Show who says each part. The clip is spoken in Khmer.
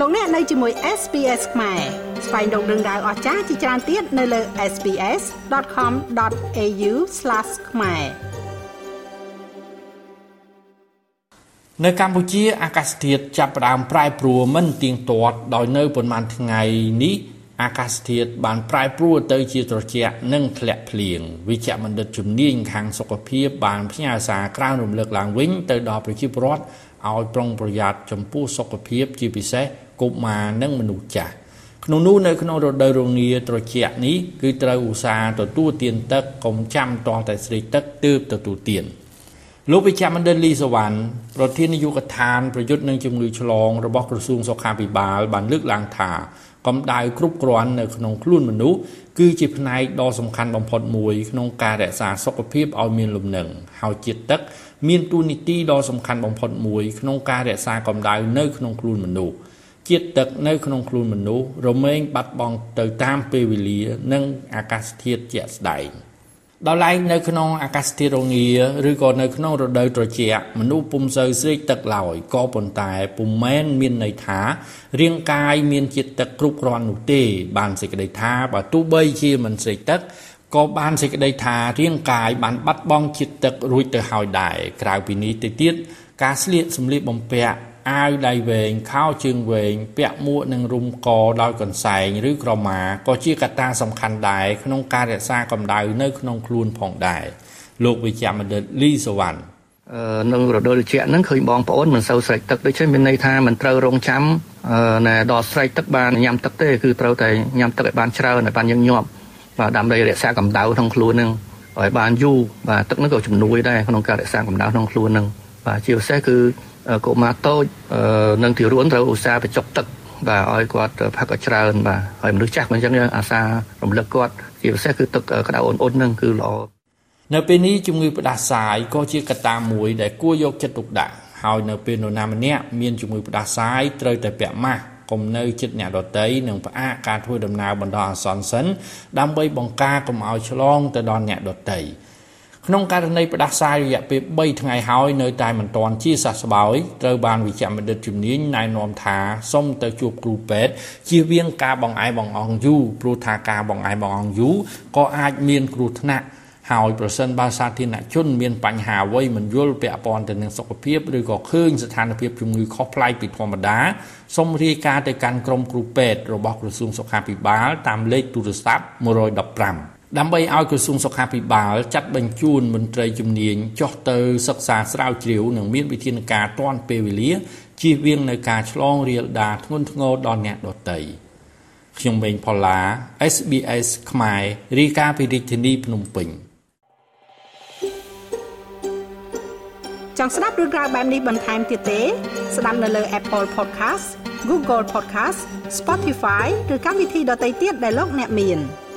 Speaker 1: លោកអ្នកនៅជាមួយ SPS ខ្មែរស្វែងរកដឹងដៅអស្ចារ្យជាច្រើនទៀតនៅលើ SPS.com.au/ ខ្មែរ
Speaker 2: នៅកម្ពុជាអាកាសធាតុចាប់ផ្ដើមប្រែប្រួលមិនទៀងទាត់ដោយនៅប៉ុន្មានថ្ងៃនេះ អាកាសធាតុបានប្រែប្រួលទៅជាត្រជាក់និងធ្លាក់ភ្លៀងវិជ្ជបណ្ឌិតជំនាញខាងសុខភាពបានផ្ញើសារក្រៅរំលឹកឡើងវិញទៅដល់ប្រជាពលរដ្ឋឲ្យប្រុងប្រយ័ត្នចំពោះសុខភាពជាពិសេសកុមារនិងមនុស្សចាស់ក្នុងនោះនៅក្នុងរដូវរងាត្រជាក់នេះគឺត្រូវឧស្សាហ៍ទទួលទានទឹកកុំចាំតតែស្រេកទឹកទើបទទួលទានលោកវិជ្ជមណ្ឌលលីសវណ្ណប្រធាននាយកដ្ឋានប្រយុទ្ធនឹងជំងឺឆ្លងរបស់ក្រសួងសុខាភិបាលបានលើកឡើងថាកម្ដៅគ្រប់គ្រាន់នៅក្នុងខ្លួនមនុស្សគឺជាផ្នែកដ៏សំខាន់បំផុតមួយក្នុងការរក្សាសុខភាពឲ្យមានលំនឹងហើយជាតិទឹក មានតួនាទីដ៏សំខាន់បំផុតមួយក្នុងការរក្សាកម្ដៅនៅក្នុងខ្លួនមនុស្សជាតិទឹកនៅក្នុងខ្លួនមនុស្សរមែងបាត់បង់ទៅតាមពេលវេលា និងអាកាសធាតុជាក់ស្ដែង។ ដោយឡែកនៅក្នុងអាកាសធាតុរងាឬក៏នៅក្នុងរដូវត្រជាក់មនុស្សពុំសូវស្រេកទឹកឡើយក៏ប៉ុន្តែពុំមែនមានន័យថារាងកាយមានជាតិទឹកគ្រប់គ្រាន់នោះទេ បានសេចក្តីថាបើទោះបីជាមិនស្រេកទឹកក៏បានសេចក្តីថារាងកាយបានបាត់បង់ជាតិទឹករួចទៅហើយដែរក្រៅពីនេះទៅទៀតការស្លៀកសម្លៀកបំពាក់ អាវដៃវែងខោជើងវែងពាក់មួកនិងរុំកដោយកន្សែងឬក្រមាក៏ជាកត្តាសំខាន់ដែរក្នុងការរក្សាកម្ដៅនៅក្នុងខ្លួនផងដែរលោកវិជ្ជបណ្ឌិតលីសវណ្ណ
Speaker 3: នៅរដូវត្រជាក់ហ្នឹងឃើញបងប្អូនមិនសូវស្រេកទឹកដូចនេះមានន័យថាមិនត្រូវរងចាំណែដល់ស្រេកទឹកបានញ៉ាំទឹកទេគឺត្រូវតែញ៉ាំទឹកឲ្យបានច្រើនឲ្យបានញឹកញាប់បាទដើម្បីរក្សាកម្ដៅក្នុងខ្លួនហ្នឹងឲ្យបានយូរបាទទឹកហ្នឹងក៏ជំនួយដែរក្នុងការរក្សាកម្ដៅក្នុងខ្លួនហ្នឹងបាទជាពិសេសគឺ កុមារតូចនិងទីរួនត្រូវឧស្សាហ៍បញ្ចុកទឹកបាទឲ្យគាត់ផឹកឲ្យច្រើនបាទហើយមនុស្សចាស់មិនអញ្ចឹងអាសាររំលឹកគាត់ជាពិសេសគឺទឹកក្តៅអ៊ុនៗហ្នឹងគឺល្អ
Speaker 2: នៅពេលនេះជំងឺផ្ដាសាយក៏ជាកត្តាមួយដែលគួរយកចិត្តទុកដាក់ហើយនៅពេលនរណាម្នាក់មានជំងឺផ្ដាសាយត្រូវតែពាក់ម៉ាស់កុំនៅចិត្តអ្នកដតីនិងផ្អាកការធ្វើដំណើរបណ្ដោះអាសន្នសិនដើម្បីបង្ការកុំឲ្យឆ្លងទៅដល់អ្នកដតី ក្នុងករណីផ្ដាសាយរយៈពេល3ថ្ងៃហើយនៅតែមិនទាន់ជាសះស្បើយត្រូវបានវិជ្ជបណ្ឌិតជំនាញណែនាំថាសូមទៅជួបគ្រូពេទ្យជៀសវាងការបងឯងបងអងយូរព្រោះថាការបងឯងបងអងយូរក៏អាចមានគ្រោះថ្នាក់ហើយប្រសិនបើសាធារណជនមានបញ្ហាអ្វីមិនយល់ពាក់ព័ន្ធទៅនឹងសុខភាពឬក៏ឃើញស្ថានភាពជំងឺខុសប្លែកពីធម្មតាសូមរាយការណ៍ទៅកាន់ក្រុមគ្រូពេទ្យរបស់ក្រសួងសុខាភិបាលតាមលេខទូរស័ព្ទ115 ដើម្បីឲ្យក្រសួងសុខាភិបាលចាត់បញ្ជូនមន្ត្រីជំនាញចុះទៅសិក្សាស្រាវជ្រាវនិងមានវិធានការទាន់ពេលវេលាជៀសវាងនៅការឆ្លងរាលដាលធ្ងន់ធ្ងរដល់អ្នកដទៃខ្ញុំម៉េងផល្លា SBS ខ្មែររាយការណ៍ពីរាជធានីភ្នំពេញ
Speaker 1: ចង់ស្ដាប់រឿងក្រៅបែបនេះបន្ថែមទៀតទេ ស្ដាប់នៅលើ Apple Podcast Google Podcast Spotify ឬកម្មវិធីដទៃទៀតដែលលោកអ្នកមាន។